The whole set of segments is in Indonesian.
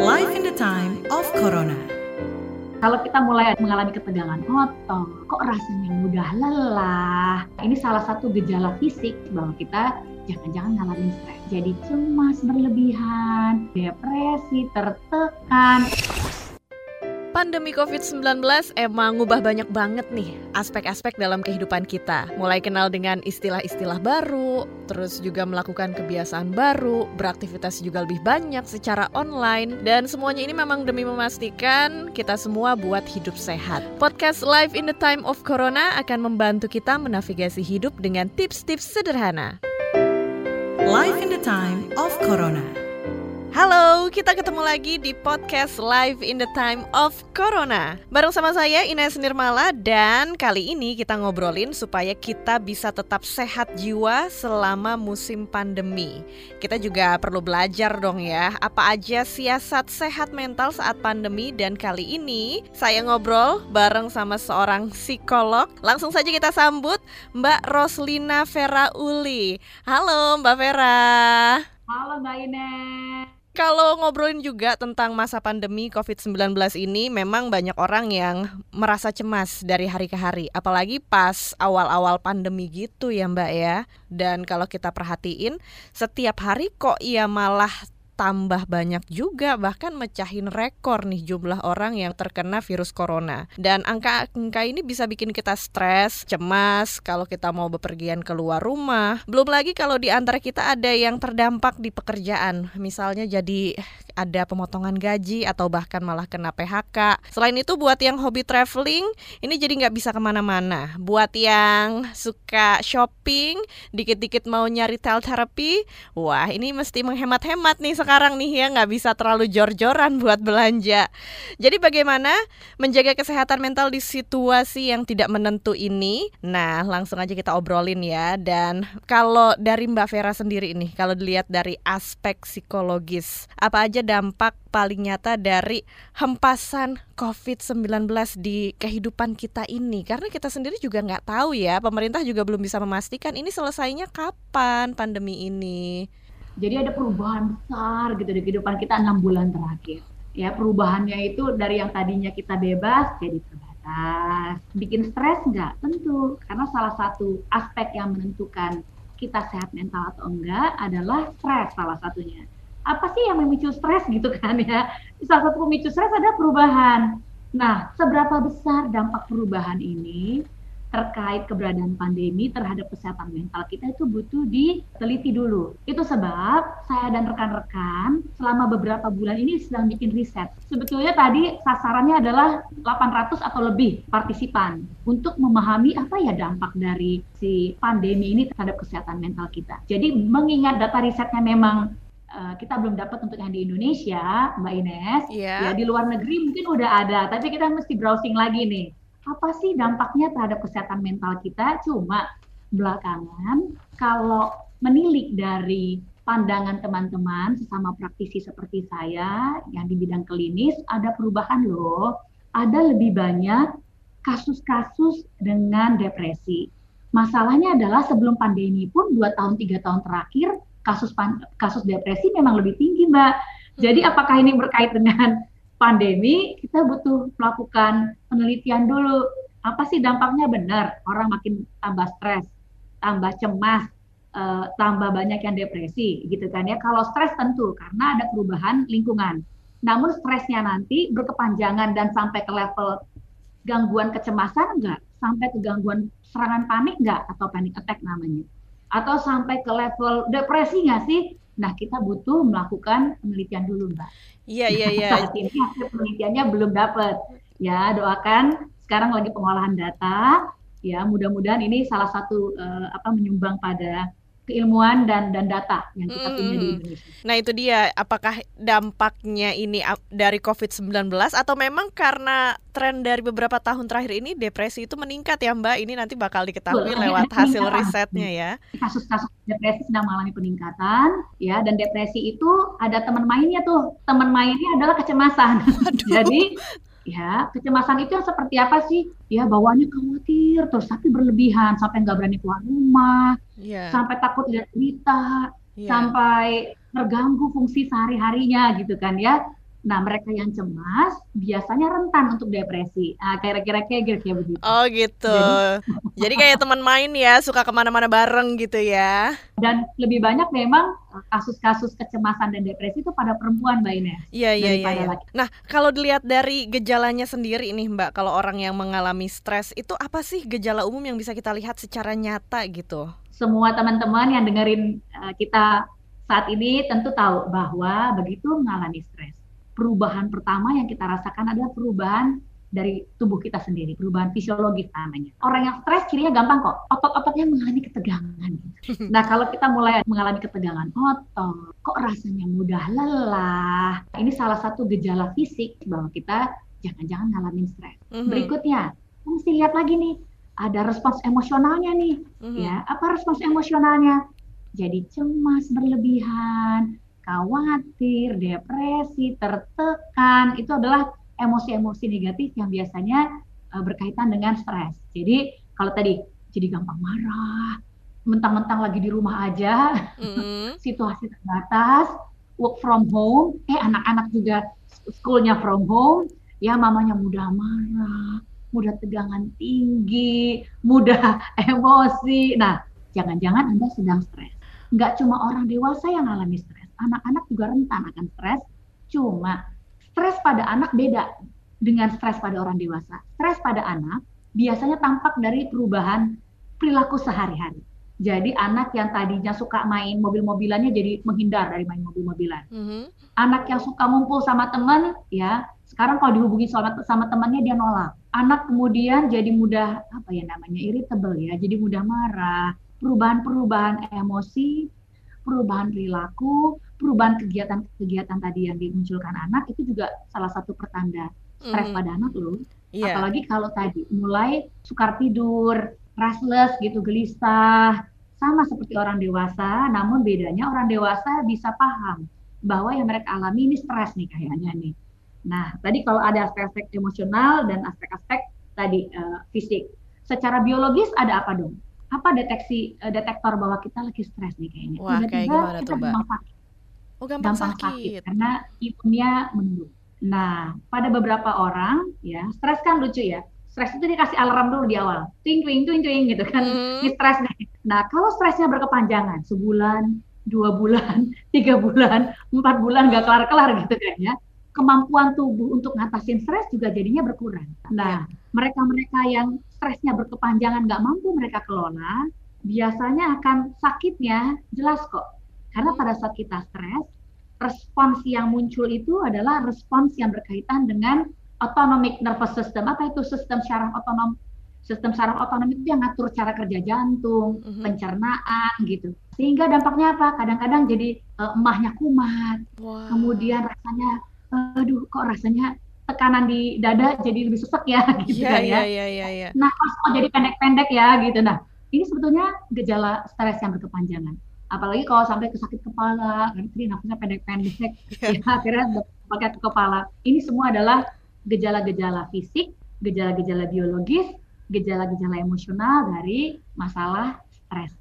Life in the time of Corona. Kalau kita mulai mengalami ketegangan otot, kok rasanya mudah lelah. Ini salah satu gejala fisik bahwa kita jangan-jangan ngalamin stres. Jadi cemas berlebihan, depresi, tertekan. Pandemi COVID-19 emang ngubah banyak banget nih aspek-aspek dalam kehidupan kita. Mulai kenal dengan istilah-istilah baru, terus juga melakukan kebiasaan baru, beraktivitas juga lebih banyak secara online, dan semuanya ini memang demi memastikan kita semua buat hidup sehat. Podcast Live in the Time of Corona akan membantu kita menavigasi hidup dengan tips-tips sederhana. Life in the time of Corona. Halo, kita ketemu lagi di podcast Live in the Time of Corona. Bareng sama saya Ines Nirmala dan kali ini kita ngobrolin supaya kita bisa tetap sehat jiwa selama musim pandemi. Kita juga perlu belajar dong ya apa aja siasat sehat mental saat pandemi. Dan kali ini saya ngobrol bareng sama seorang psikolog. Langsung saja kita sambut Mbak Roslina Vera Uli Halo Mbak Vera Halo Mbak Ines kalau ngobrolin juga tentang masa pandemi COVID-19 ini memang banyak orang yang merasa cemas dari hari ke hari apalagi pas awal-awal pandemi gitu ya Mbak ya. Dan kalau kita perhatiin setiap hari kok ia malah tambah banyak juga bahkan mecahin rekor nih jumlah orang yang terkena virus corona. Dan angka-angka ini bisa bikin kita stres, cemas kalau kita mau bepergian keluar rumah. Belum lagi kalau di antara kita ada yang terdampak di pekerjaan, misalnya jadi ada pemotongan gaji atau bahkan malah kena PHK. Selain itu buat yang hobi traveling, ini jadi nggak bisa ke mana-mana. Buat yang suka shopping, dikit-dikit mau nyari therapy, wah ini mesti menghemat-hemat nih sekarang nih ya nggak bisa terlalu jor-joran buat belanja. Jadi bagaimana menjaga kesehatan mental di situasi yang tidak menentu ini? Nah langsung aja kita obrolin ya. Dan kalau dari Mbak Vera sendiri ini, kalau dilihat dari aspek psikologis, apa aja dampak paling nyata dari hempasan COVID-19 di kehidupan kita ini? Karena kita sendiri juga nggak tahu ya, pemerintah juga belum bisa memastikan ini selesainya kapan pandemi ini. Jadi ada perubahan besar gitu di kehidupan kita enam bulan terakhir. Ya perubahannya itu dari yang tadinya kita bebas jadi terbatas. Bikin stres nggak? Tentu, karena salah satu aspek yang menentukan kita sehat mental atau enggak adalah stres salah satunya apa sih yang memicu stres gitu kan ya. Salah satu pemicu stres ada perubahan. Nah, seberapa besar dampak perubahan ini terkait keberadaan pandemi terhadap kesehatan mental kita itu butuh diteliti dulu. Itu sebab saya dan rekan-rekan selama beberapa bulan ini sedang bikin riset. Sebetulnya tadi sasarannya adalah 800 atau lebih partisipan untuk memahami apa ya dampak dari si pandemi ini terhadap kesehatan mental kita. Jadi mengingat data risetnya memang uh, kita belum dapat untuk yang di Indonesia, Mbak Ines. Yeah. Ya di luar negeri mungkin udah ada, tapi kita mesti browsing lagi nih. Apa sih dampaknya terhadap kesehatan mental kita? Cuma belakangan kalau menilik dari pandangan teman-teman sesama praktisi seperti saya yang di bidang klinis ada perubahan loh. Ada lebih banyak kasus-kasus dengan depresi. Masalahnya adalah sebelum pandemi pun dua tahun tiga tahun terakhir kasus kasus depresi memang lebih tinggi, Mbak. Jadi hmm. apakah ini berkait dengan pandemi? Kita butuh melakukan penelitian dulu. Apa sih dampaknya benar? Orang makin tambah stres, tambah cemas, uh, tambah banyak yang depresi, gitu kan ya. Kalau stres tentu karena ada perubahan lingkungan. Namun stresnya nanti berkepanjangan dan sampai ke level gangguan kecemasan enggak? Sampai ke gangguan serangan panik enggak? Atau panic attack namanya atau sampai ke level depresi nggak sih? Nah, kita butuh melakukan penelitian dulu, Mbak. Iya, iya, iya. Saat ini hasil penelitiannya belum dapat. Ya, doakan sekarang lagi pengolahan data. Ya, mudah-mudahan ini salah satu uh, apa menyumbang pada keilmuan dan dan data yang kita punya di Indonesia. Nah itu dia, apakah dampaknya ini dari COVID-19 atau memang karena tren dari beberapa tahun terakhir ini depresi itu meningkat ya Mbak? Ini nanti bakal diketahui Betul, lewat hasil risetnya ya. Kasus-kasus depresi sedang mengalami peningkatan ya dan depresi itu ada teman mainnya tuh. Teman mainnya adalah kecemasan. Jadi ya kecemasan itu yang seperti apa sih ya bawaannya khawatir terus tapi berlebihan sampai nggak berani keluar rumah yeah. sampai takut lihat berita yeah. sampai terganggu fungsi sehari harinya gitu kan ya Nah, mereka yang cemas biasanya rentan untuk depresi. Nah, kira-kira kayak gitu begitu. Oh gitu. Jadi, Jadi kayak teman main ya, suka ke mana-mana bareng gitu ya. Dan lebih banyak memang eh, kasus-kasus kecemasan dan depresi itu pada perempuan, Mbak Ines. Iya iya iya. iya. Nah, kalau dilihat dari gejalanya sendiri nih, Mbak, kalau orang yang mengalami stres itu apa sih gejala umum yang bisa kita lihat secara nyata gitu? Semua teman-teman yang dengerin uh, kita saat ini tentu tahu bahwa begitu mengalami stres perubahan pertama yang kita rasakan adalah perubahan dari tubuh kita sendiri, perubahan fisiologis namanya. Orang yang stres kirinya gampang kok, otot-ototnya mengalami ketegangan. Nah kalau kita mulai mengalami ketegangan otot, kok rasanya mudah lelah, ini salah satu gejala fisik bahwa kita jangan-jangan ngalamin stres. Mm-hmm. Berikutnya, mesti lihat lagi nih, ada respons emosionalnya nih, mm-hmm. ya apa respons emosionalnya? Jadi cemas berlebihan, khawatir, depresi, tertekan, itu adalah emosi-emosi negatif yang biasanya uh, berkaitan dengan stres. Jadi kalau tadi jadi gampang marah, mentang-mentang lagi di rumah aja, mm-hmm. situasi terbatas, work from home, eh anak-anak juga schoolnya from home, ya mamanya mudah marah, mudah tegangan tinggi, mudah emosi. Nah, jangan-jangan Anda sedang stres. Nggak cuma orang dewasa yang alami stres anak-anak juga rentan akan stres. Cuma stres pada anak beda dengan stres pada orang dewasa. Stres pada anak biasanya tampak dari perubahan perilaku sehari-hari. Jadi anak yang tadinya suka main mobil-mobilannya jadi menghindar dari main mobil-mobilan. Mm -hmm. Anak yang suka ngumpul sama teman, ya sekarang kalau dihubungi sama sama temannya dia nolak. Anak kemudian jadi mudah apa ya namanya irritable ya, jadi mudah marah. Perubahan-perubahan emosi perubahan perilaku, perubahan kegiatan-kegiatan tadi yang dimunculkan anak itu juga salah satu pertanda stres mm. pada anak loh. Yeah. Apalagi kalau tadi mulai sukar tidur, restless gitu, gelisah, sama seperti orang dewasa, namun bedanya orang dewasa bisa paham bahwa yang mereka alami ini stres nih kayaknya nih. Nah, tadi kalau ada aspek-aspek emosional dan aspek-aspek tadi uh, fisik. Secara biologis ada apa dong? Apa deteksi uh, detektor bahwa kita lagi stres nih kayaknya. Wah, Tiba-tiba kayak gimana kita tuh, Mbak? gampang sakit. Oh, gampang, gampang sakit. sakit karena imunnya menurun. Nah, pada beberapa orang ya, stres kan lucu ya. Stres itu dikasih alarm dulu di awal. Twing twing twing twing gitu kan. Hmm. Ini stres nih. Nah, kalau stresnya berkepanjangan, sebulan, dua bulan, tiga bulan, empat bulan nggak kelar-kelar gitu kan ya kemampuan tubuh untuk ngatasin stres juga jadinya berkurang. Nah, ya. mereka-mereka yang stresnya berkepanjangan nggak mampu mereka kelola, biasanya akan sakitnya jelas kok. Karena pada saat kita stres, respons yang muncul itu adalah respons yang berkaitan dengan autonomic nervous system. Apa itu sistem syaraf otonom? Sistem syaraf otonom itu yang ngatur cara kerja jantung, mm-hmm. pencernaan gitu. Sehingga dampaknya apa? Kadang-kadang jadi uh, emahnya kumat, wow. kemudian rasanya aduh kok rasanya tekanan di dada jadi lebih susah ya gitu yeah, kan ya. Yeah, yeah, yeah, Nah, kok jadi pendek-pendek ya gitu. Nah, ini sebetulnya gejala stres yang berkepanjangan. Apalagi kalau sampai ke sakit kepala, kan tadi nafasnya pendek-pendek, yeah. ya akhirnya pakai ke kepala. Ini semua adalah gejala-gejala fisik, gejala-gejala biologis, gejala-gejala emosional dari masalah stres.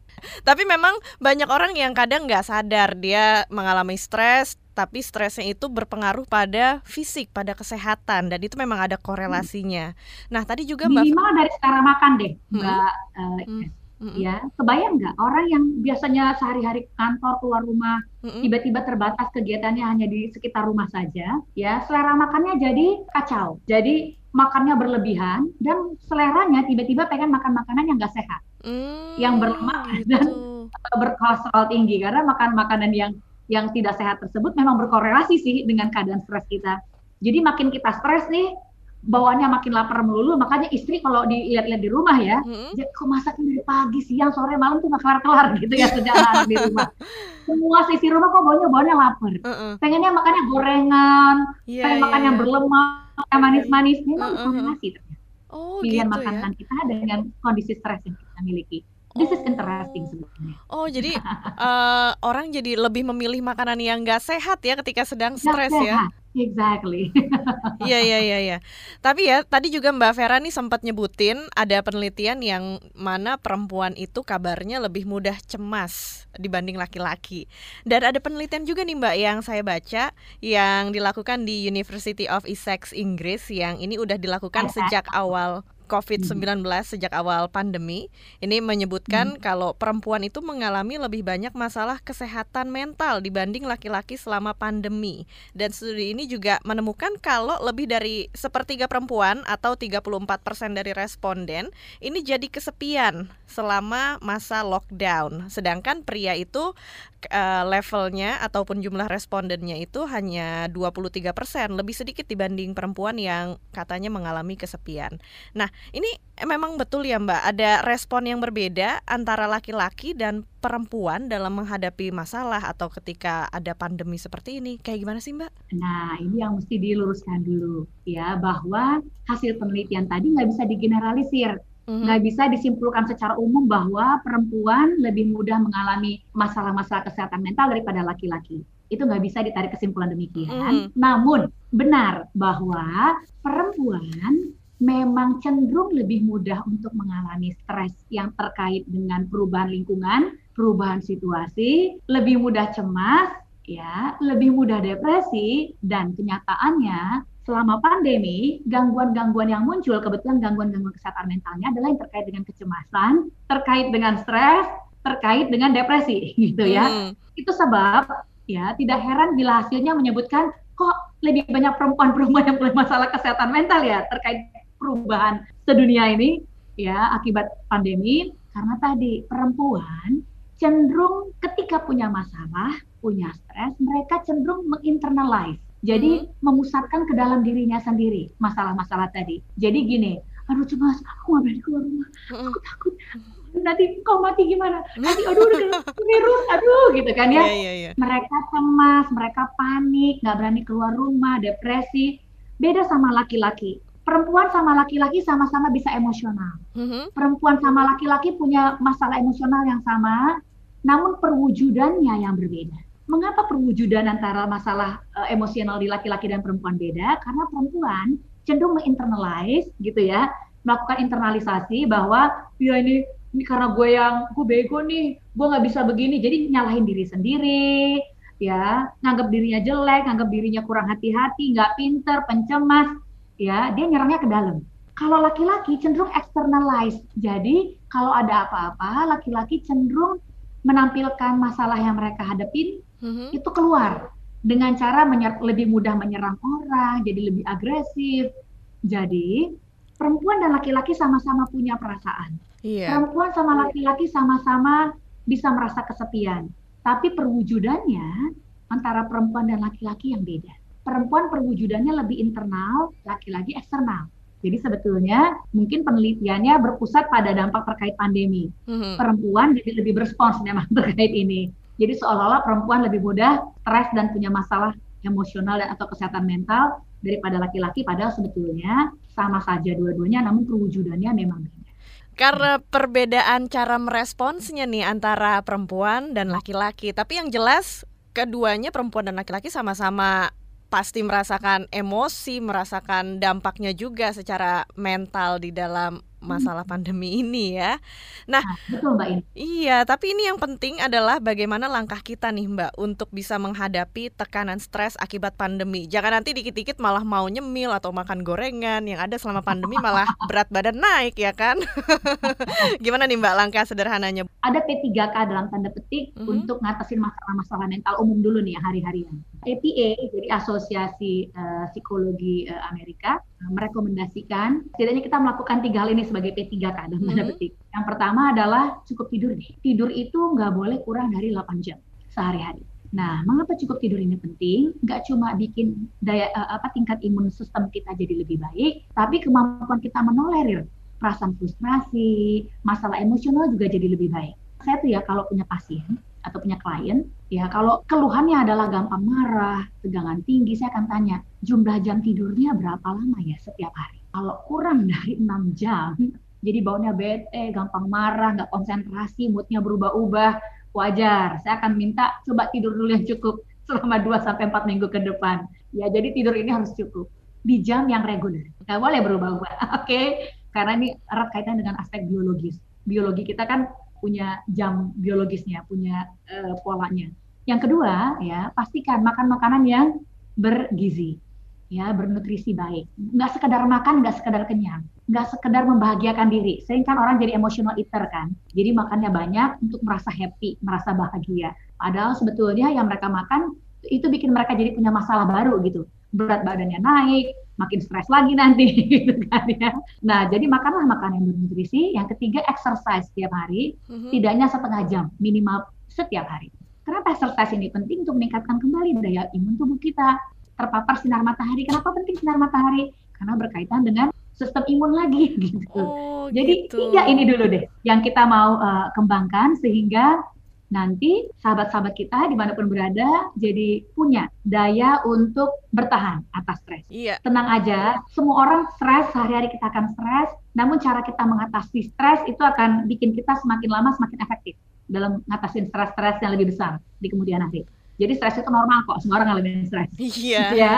Tapi memang banyak orang yang kadang nggak sadar dia mengalami stres, tapi stresnya itu berpengaruh pada fisik, pada kesehatan dan itu memang ada korelasinya. Nah tadi juga mbak minimal dari cara makan deh, hmm. mbak. Uh, hmm. Hmm. Ya, kebayang nggak orang yang biasanya sehari-hari kantor keluar rumah, hmm. tiba-tiba terbatas kegiatannya hanya di sekitar rumah saja, ya selera makannya jadi kacau, jadi makannya berlebihan dan seleranya tiba-tiba pengen makan makanan yang nggak sehat, hmm, yang berlemak gitu. dan berkolesterol tinggi karena makan makanan yang yang tidak sehat tersebut memang berkorelasi sih dengan keadaan stres kita. Jadi makin kita stres nih, bawaannya makin lapar melulu, makanya istri kalau dilihat-lihat di rumah ya, hmm. kok masaknya dari pagi, siang, sore, malam tuh gak kelar-kelar gitu ya sejak di rumah. Semua sisi rumah kok baunya baunya lapar. Uh -uh. Pengennya makannya gorengan, yeah, pengen yeah, makan yeah. yang iya. berlemak, yang manis-manis, memang uh -uh. korelasi. Oh, Pilihan gitu ya? makanan ya? kita dengan kondisi stres yang kita miliki. This is interesting sebenarnya. Oh, jadi uh, orang jadi lebih memilih makanan yang nggak sehat ya ketika sedang stres ya? Exactly. Iya iya iya iya. Tapi ya tadi juga Mbak Vera nih sempat nyebutin ada penelitian yang mana perempuan itu kabarnya lebih mudah cemas dibanding laki-laki. Dan ada penelitian juga nih Mbak yang saya baca yang dilakukan di University of Essex Inggris yang ini udah dilakukan sejak awal COVID-19 sejak awal pandemi ini menyebutkan hmm. kalau perempuan itu mengalami lebih banyak masalah kesehatan mental dibanding laki-laki selama pandemi. Dan studi ini juga menemukan kalau lebih dari sepertiga perempuan atau 34% dari responden ini jadi kesepian selama masa lockdown. Sedangkan pria itu uh, levelnya ataupun jumlah respondennya itu hanya 23%, lebih sedikit dibanding perempuan yang katanya mengalami kesepian. Nah, ini memang betul ya Mbak, ada respon yang berbeda antara laki-laki dan perempuan dalam menghadapi masalah atau ketika ada pandemi seperti ini. Kayak gimana sih Mbak? Nah, ini yang mesti diluruskan dulu ya, bahwa hasil penelitian tadi nggak bisa digeneralisir. Mm-hmm. Nggak bisa disimpulkan secara umum bahwa perempuan lebih mudah mengalami masalah-masalah kesehatan mental daripada laki-laki itu nggak bisa ditarik kesimpulan demikian. Mm. Namun benar bahwa perempuan memang cenderung lebih mudah untuk mengalami stres yang terkait dengan perubahan lingkungan, perubahan situasi, lebih mudah cemas, ya, lebih mudah depresi dan kenyataannya selama pandemi gangguan-gangguan yang muncul kebetulan gangguan-gangguan kesehatan mentalnya adalah yang terkait dengan kecemasan, terkait dengan stres, terkait dengan depresi gitu ya. Hmm. Itu sebab ya tidak heran bila hasilnya menyebutkan kok lebih banyak perempuan-perempuan yang punya masalah kesehatan mental ya terkait perubahan sedunia ini ya akibat pandemi karena tadi perempuan cenderung ketika punya masalah, punya stres, mereka cenderung menginternalize. Jadi hmm. memusatkan ke dalam dirinya sendiri masalah-masalah tadi. Jadi gini, aduh cemas, aku nggak berani keluar rumah, hmm. aku takut. Nanti kau mati gimana? Nanti aduh udah virus, aduh gitu kan ya. Yeah, yeah, yeah. Mereka cemas, mereka panik, nggak berani keluar rumah, depresi. Beda sama laki-laki perempuan sama laki-laki sama-sama bisa emosional. Mm-hmm. Perempuan sama laki-laki punya masalah emosional yang sama, namun perwujudannya yang berbeda. Mengapa perwujudan antara masalah uh, emosional di laki-laki dan perempuan beda? Karena perempuan cenderung menginternalize gitu ya, melakukan internalisasi bahwa ya ini ini karena gue yang gue bego nih, gue nggak bisa begini, jadi nyalahin diri sendiri, ya, nganggap dirinya jelek, nganggap dirinya kurang hati-hati, nggak pinter, pencemas, ya dia nyerangnya ke dalam. Kalau laki-laki cenderung externalize. Jadi kalau ada apa-apa, laki-laki cenderung menampilkan masalah yang mereka hadapin mm-hmm. itu keluar dengan cara menyer- lebih mudah menyerang orang, jadi lebih agresif. Jadi perempuan dan laki-laki sama-sama punya perasaan. Yeah. Perempuan sama laki-laki sama-sama bisa merasa kesepian, tapi perwujudannya antara perempuan dan laki-laki yang beda perempuan perwujudannya lebih internal, laki-laki eksternal. Jadi sebetulnya mungkin penelitiannya berpusat pada dampak terkait pandemi. Mm-hmm. Perempuan jadi lebih berespons memang terkait ini. Jadi seolah-olah perempuan lebih mudah stres dan punya masalah emosional dan atau kesehatan mental daripada laki-laki padahal sebetulnya sama saja dua-duanya namun perwujudannya memang beda. Karena perbedaan cara meresponsnya nih antara perempuan dan laki-laki. Tapi yang jelas keduanya perempuan dan laki-laki sama-sama pasti merasakan emosi, merasakan dampaknya juga secara mental di dalam masalah pandemi ini ya. Nah, nah, betul Mbak ini. Iya, tapi ini yang penting adalah bagaimana langkah kita nih Mbak untuk bisa menghadapi tekanan stres akibat pandemi. Jangan nanti dikit-dikit malah mau nyemil atau makan gorengan yang ada selama pandemi malah berat badan naik ya kan. Gimana nih Mbak langkah sederhananya? Ada P3K dalam tanda petik mm -hmm. untuk ngatasin masalah-masalah mental umum dulu nih ya hari-harian. APA jadi Asosiasi uh, Psikologi uh, Amerika uh, merekomendasikan setidaknya kita melakukan tiga hal ini sebagai P3K dalam tanda mm-hmm. petik. Yang pertama adalah cukup tidur nih. Tidur itu nggak boleh kurang dari 8 jam sehari-hari. Nah, mengapa cukup tidur ini penting? Nggak cuma bikin daya uh, apa tingkat imun sistem kita jadi lebih baik, tapi kemampuan kita menolerir perasaan frustrasi, masalah emosional juga jadi lebih baik. Saya tuh ya kalau punya pasien atau punya klien, ya kalau keluhannya adalah gampang marah, tegangan tinggi, saya akan tanya, jumlah jam tidurnya berapa lama ya setiap hari? Kalau kurang dari 6 jam, jadi baunya bete, gampang marah, nggak konsentrasi, moodnya berubah-ubah, wajar. Saya akan minta coba tidur dulu yang cukup selama 2 sampai 4 minggu ke depan. Ya, jadi tidur ini harus cukup di jam yang reguler. Nggak boleh berubah-ubah. Oke, okay? karena ini erat kaitan dengan aspek biologis. Biologi kita kan punya jam biologisnya, punya uh, polanya. Yang kedua, ya pastikan makan makanan yang bergizi, ya bernutrisi baik. Nggak sekedar makan, nggak sekedar kenyang, nggak sekedar membahagiakan diri. Sering kan orang jadi emotional eater kan, jadi makannya banyak untuk merasa happy, merasa bahagia. Padahal sebetulnya yang mereka makan itu bikin mereka jadi punya masalah baru gitu. Berat badannya naik, makin stres lagi nanti gitu kan ya. Nah, jadi makanlah makanan yang bernutrisi. Yang ketiga exercise setiap hari, mm-hmm. tidaknya setengah jam minimal setiap hari. Kenapa exercise ini penting untuk meningkatkan kembali daya imun tubuh kita? Terpapar sinar matahari. Kenapa penting sinar matahari? Karena berkaitan dengan sistem imun lagi gitu. Oh, Jadi gitu. tiga ini dulu deh yang kita mau uh, kembangkan sehingga nanti sahabat-sahabat kita di mana pun berada jadi punya daya untuk bertahan atas stres. Iya. Tenang aja, semua orang stres, sehari-hari kita akan stres, namun cara kita mengatasi stres itu akan bikin kita semakin lama semakin efektif dalam ngatasin stres-stres yang lebih besar di kemudian hari. Jadi stres itu normal kok, semua orang ngalamin stres. Iya. ya.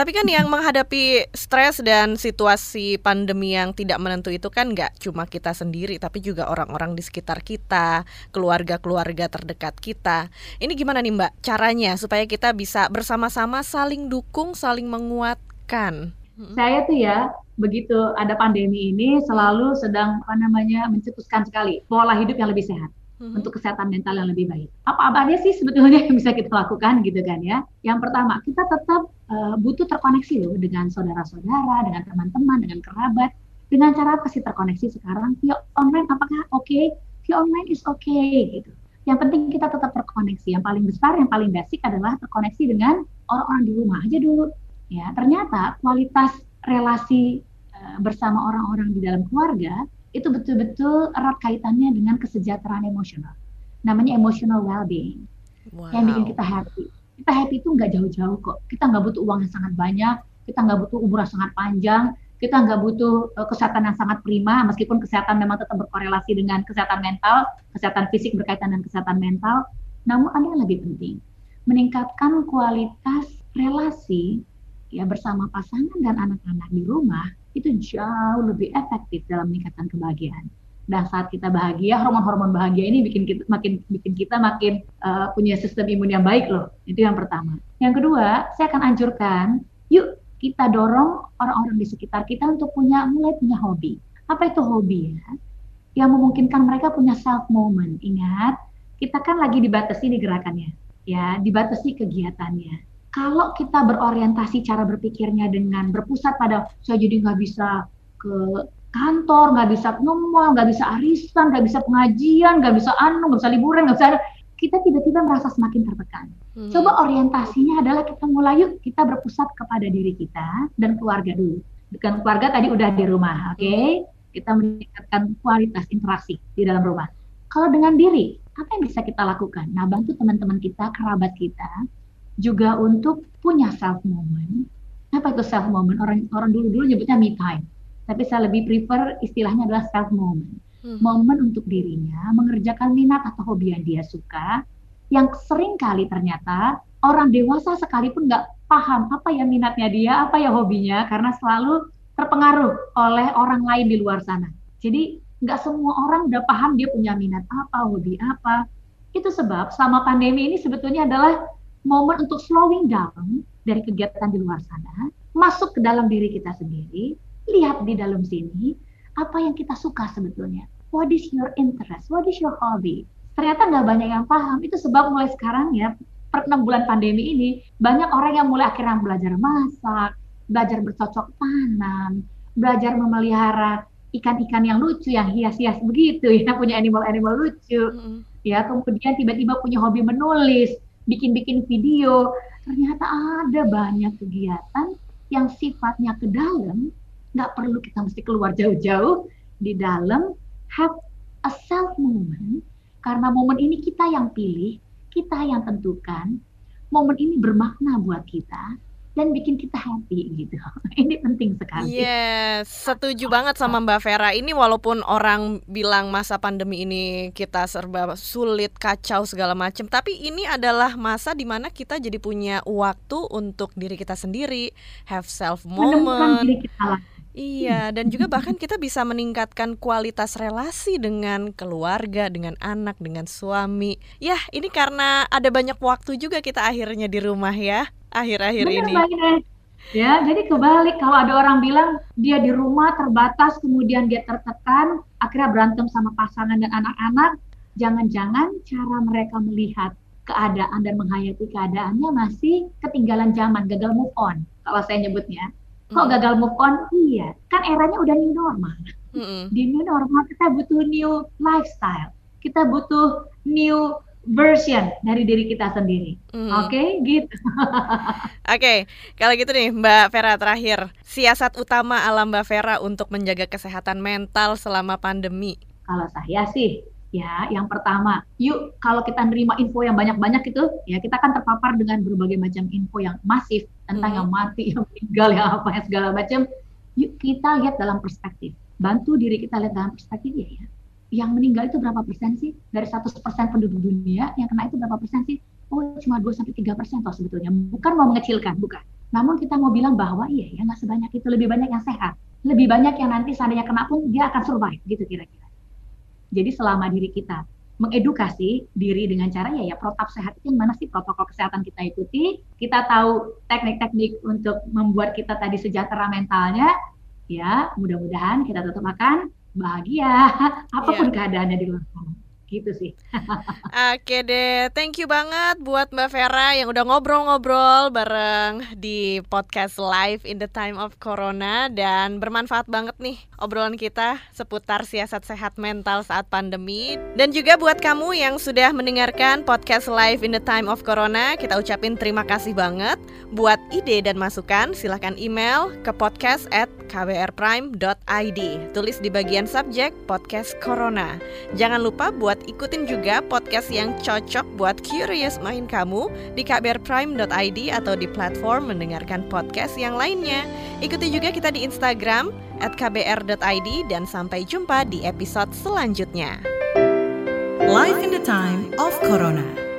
Tapi kan yang menghadapi stres dan situasi pandemi yang tidak menentu itu kan nggak cuma kita sendiri, tapi juga orang-orang di sekitar kita, keluarga-keluarga terdekat kita. Ini gimana nih Mbak caranya supaya kita bisa bersama-sama saling dukung, saling menguatkan? Saya tuh ya begitu ada pandemi ini selalu sedang apa namanya mencetuskan sekali pola hidup yang lebih sehat hmm. untuk kesehatan mental yang lebih baik. Apa-apa aja sih sebetulnya yang bisa kita lakukan gitu kan ya. Yang pertama, kita tetap uh, butuh terkoneksi loh dengan saudara-saudara, dengan teman-teman, dengan kerabat. Dengan cara apa sih terkoneksi sekarang? Via online apakah oke? Okay? Via online is okay gitu. Yang penting kita tetap terkoneksi. Yang paling besar, yang paling basic adalah terkoneksi dengan orang-orang di rumah aja dulu. Ya, ternyata kualitas relasi uh, bersama orang-orang di dalam keluarga itu betul-betul erat kaitannya dengan kesejahteraan emosional. Namanya emotional well-being. Wow. Yang bikin kita happy. Kita happy itu nggak jauh-jauh kok. Kita nggak butuh uang yang sangat banyak, kita nggak butuh umur yang sangat panjang, kita nggak butuh uh, kesehatan yang sangat prima, meskipun kesehatan memang tetap berkorelasi dengan kesehatan mental, kesehatan fisik berkaitan dengan kesehatan mental. Namun ada yang lebih penting, meningkatkan kualitas relasi ya bersama pasangan dan anak-anak di rumah itu jauh lebih efektif dalam meningkatkan kebahagiaan. Dan saat kita bahagia, hormon-hormon bahagia ini bikin kita makin bikin kita makin uh, punya sistem imun yang baik loh. Itu yang pertama. Yang kedua, saya akan anjurkan, yuk kita dorong orang-orang di sekitar kita untuk punya mulai punya hobi. Apa itu hobi ya? Yang memungkinkan mereka punya self moment. Ingat, kita kan lagi dibatasi di gerakannya, ya, dibatasi kegiatannya kalau kita berorientasi cara berpikirnya dengan berpusat pada saya jadi nggak bisa ke kantor, nggak bisa ngomong, nggak bisa arisan, nggak bisa pengajian, nggak bisa anu, nggak bisa liburan, nggak bisa kita tiba-tiba merasa semakin tertekan. Hmm. Coba orientasinya adalah kita mulai yuk kita berpusat kepada diri kita dan keluarga dulu. Dengan keluarga tadi udah di rumah, oke? Okay? Kita meningkatkan kualitas interaksi di dalam rumah. Kalau dengan diri, apa yang bisa kita lakukan? Nah, bantu teman-teman kita, kerabat kita, juga untuk punya self moment. Apa itu self moment? Orang orang dulu dulu nyebutnya me time, tapi saya lebih prefer istilahnya adalah self moment. Hmm. Momen untuk dirinya mengerjakan minat atau hobi yang dia suka, yang sering kali ternyata orang dewasa sekalipun nggak paham apa ya minatnya dia, apa ya hobinya, karena selalu terpengaruh oleh orang lain di luar sana. Jadi nggak semua orang udah paham dia punya minat apa, hobi apa. Itu sebab selama pandemi ini sebetulnya adalah momen untuk slowing down dari kegiatan di luar sana, masuk ke dalam diri kita sendiri, lihat di dalam sini apa yang kita suka sebetulnya. What is your interest? What is your hobby? Ternyata nggak banyak yang paham. Itu sebab mulai sekarang ya, per 6 bulan pandemi ini, banyak orang yang mulai akhirnya belajar masak, belajar bercocok tanam, belajar memelihara ikan-ikan yang lucu, yang hias-hias begitu ya, punya animal-animal lucu. Mm. Ya, kemudian tiba-tiba punya hobi menulis, bikin-bikin video, ternyata ada banyak kegiatan yang sifatnya ke dalam, nggak perlu kita mesti keluar jauh-jauh, di dalam have a self moment, karena momen ini kita yang pilih, kita yang tentukan, momen ini bermakna buat kita, dan bikin kita happy gitu. Ini penting sekali. Yes, setuju banget sama Mbak Vera. Ini walaupun orang bilang masa pandemi ini kita serba sulit, kacau segala macam, tapi ini adalah masa di mana kita jadi punya waktu untuk diri kita sendiri, have self moment. diri kita lah. Iya, dan juga bahkan kita bisa meningkatkan kualitas relasi dengan keluarga, dengan anak, dengan suami. Ya, ini karena ada banyak waktu juga kita akhirnya di rumah ya, akhir-akhir ini. Ya, jadi kebalik kalau ada orang bilang dia di rumah terbatas, kemudian dia tertekan, akhirnya berantem sama pasangan dan anak-anak, jangan-jangan cara mereka melihat keadaan dan menghayati keadaannya masih ketinggalan zaman, gagal move on, kalau saya nyebutnya Kok mm. gagal move on? Iya, kan eranya udah new normal. Mm Di new normal kita butuh new lifestyle. Kita butuh new version dari diri kita sendiri. Mm. Oke, okay? gitu. Oke, okay. kalau gitu nih Mbak Vera terakhir, siasat utama alam Mbak Vera untuk menjaga kesehatan mental selama pandemi. Kalau saya sih ya yang pertama yuk kalau kita nerima info yang banyak-banyak itu ya kita kan terpapar dengan berbagai macam info yang masif tentang hmm. yang mati yang meninggal yang apa yang segala macam yuk kita lihat dalam perspektif bantu diri kita lihat dalam perspektif ya, ya yang meninggal itu berapa persen sih? Dari 100 persen penduduk dunia yang kena itu berapa persen sih? Oh cuma 2 sampai tiga persen toh sebetulnya. Bukan mau mengecilkan bukan. Namun kita mau bilang bahwa iya ya nggak sebanyak itu. Lebih banyak yang sehat. Lebih banyak yang nanti seandainya kena pun dia akan survive gitu kira-kira. Jadi selama diri kita mengedukasi diri dengan cara ya ya protap sehat itu mana sih? Protokol kesehatan kita ikuti, kita tahu teknik-teknik untuk membuat kita tadi sejahtera mentalnya, ya mudah-mudahan kita tetap akan bahagia apa pun yeah. keadaannya di luar sana gitu sih. Oke deh, thank you banget buat Mbak Vera yang udah ngobrol-ngobrol bareng di podcast live in the time of corona dan bermanfaat banget nih obrolan kita seputar siasat sehat mental saat pandemi. Dan juga buat kamu yang sudah mendengarkan podcast live in the time of corona kita ucapin terima kasih banget. Buat ide dan masukan silahkan email ke podcast at kbrprime.id tulis di bagian subjek podcast corona. Jangan lupa buat ikutin juga podcast yang cocok buat curious mind kamu di kbrprime.id atau di platform mendengarkan podcast yang lainnya. Ikuti juga kita di Instagram at kbr.id dan sampai jumpa di episode selanjutnya. Life in the time of Corona.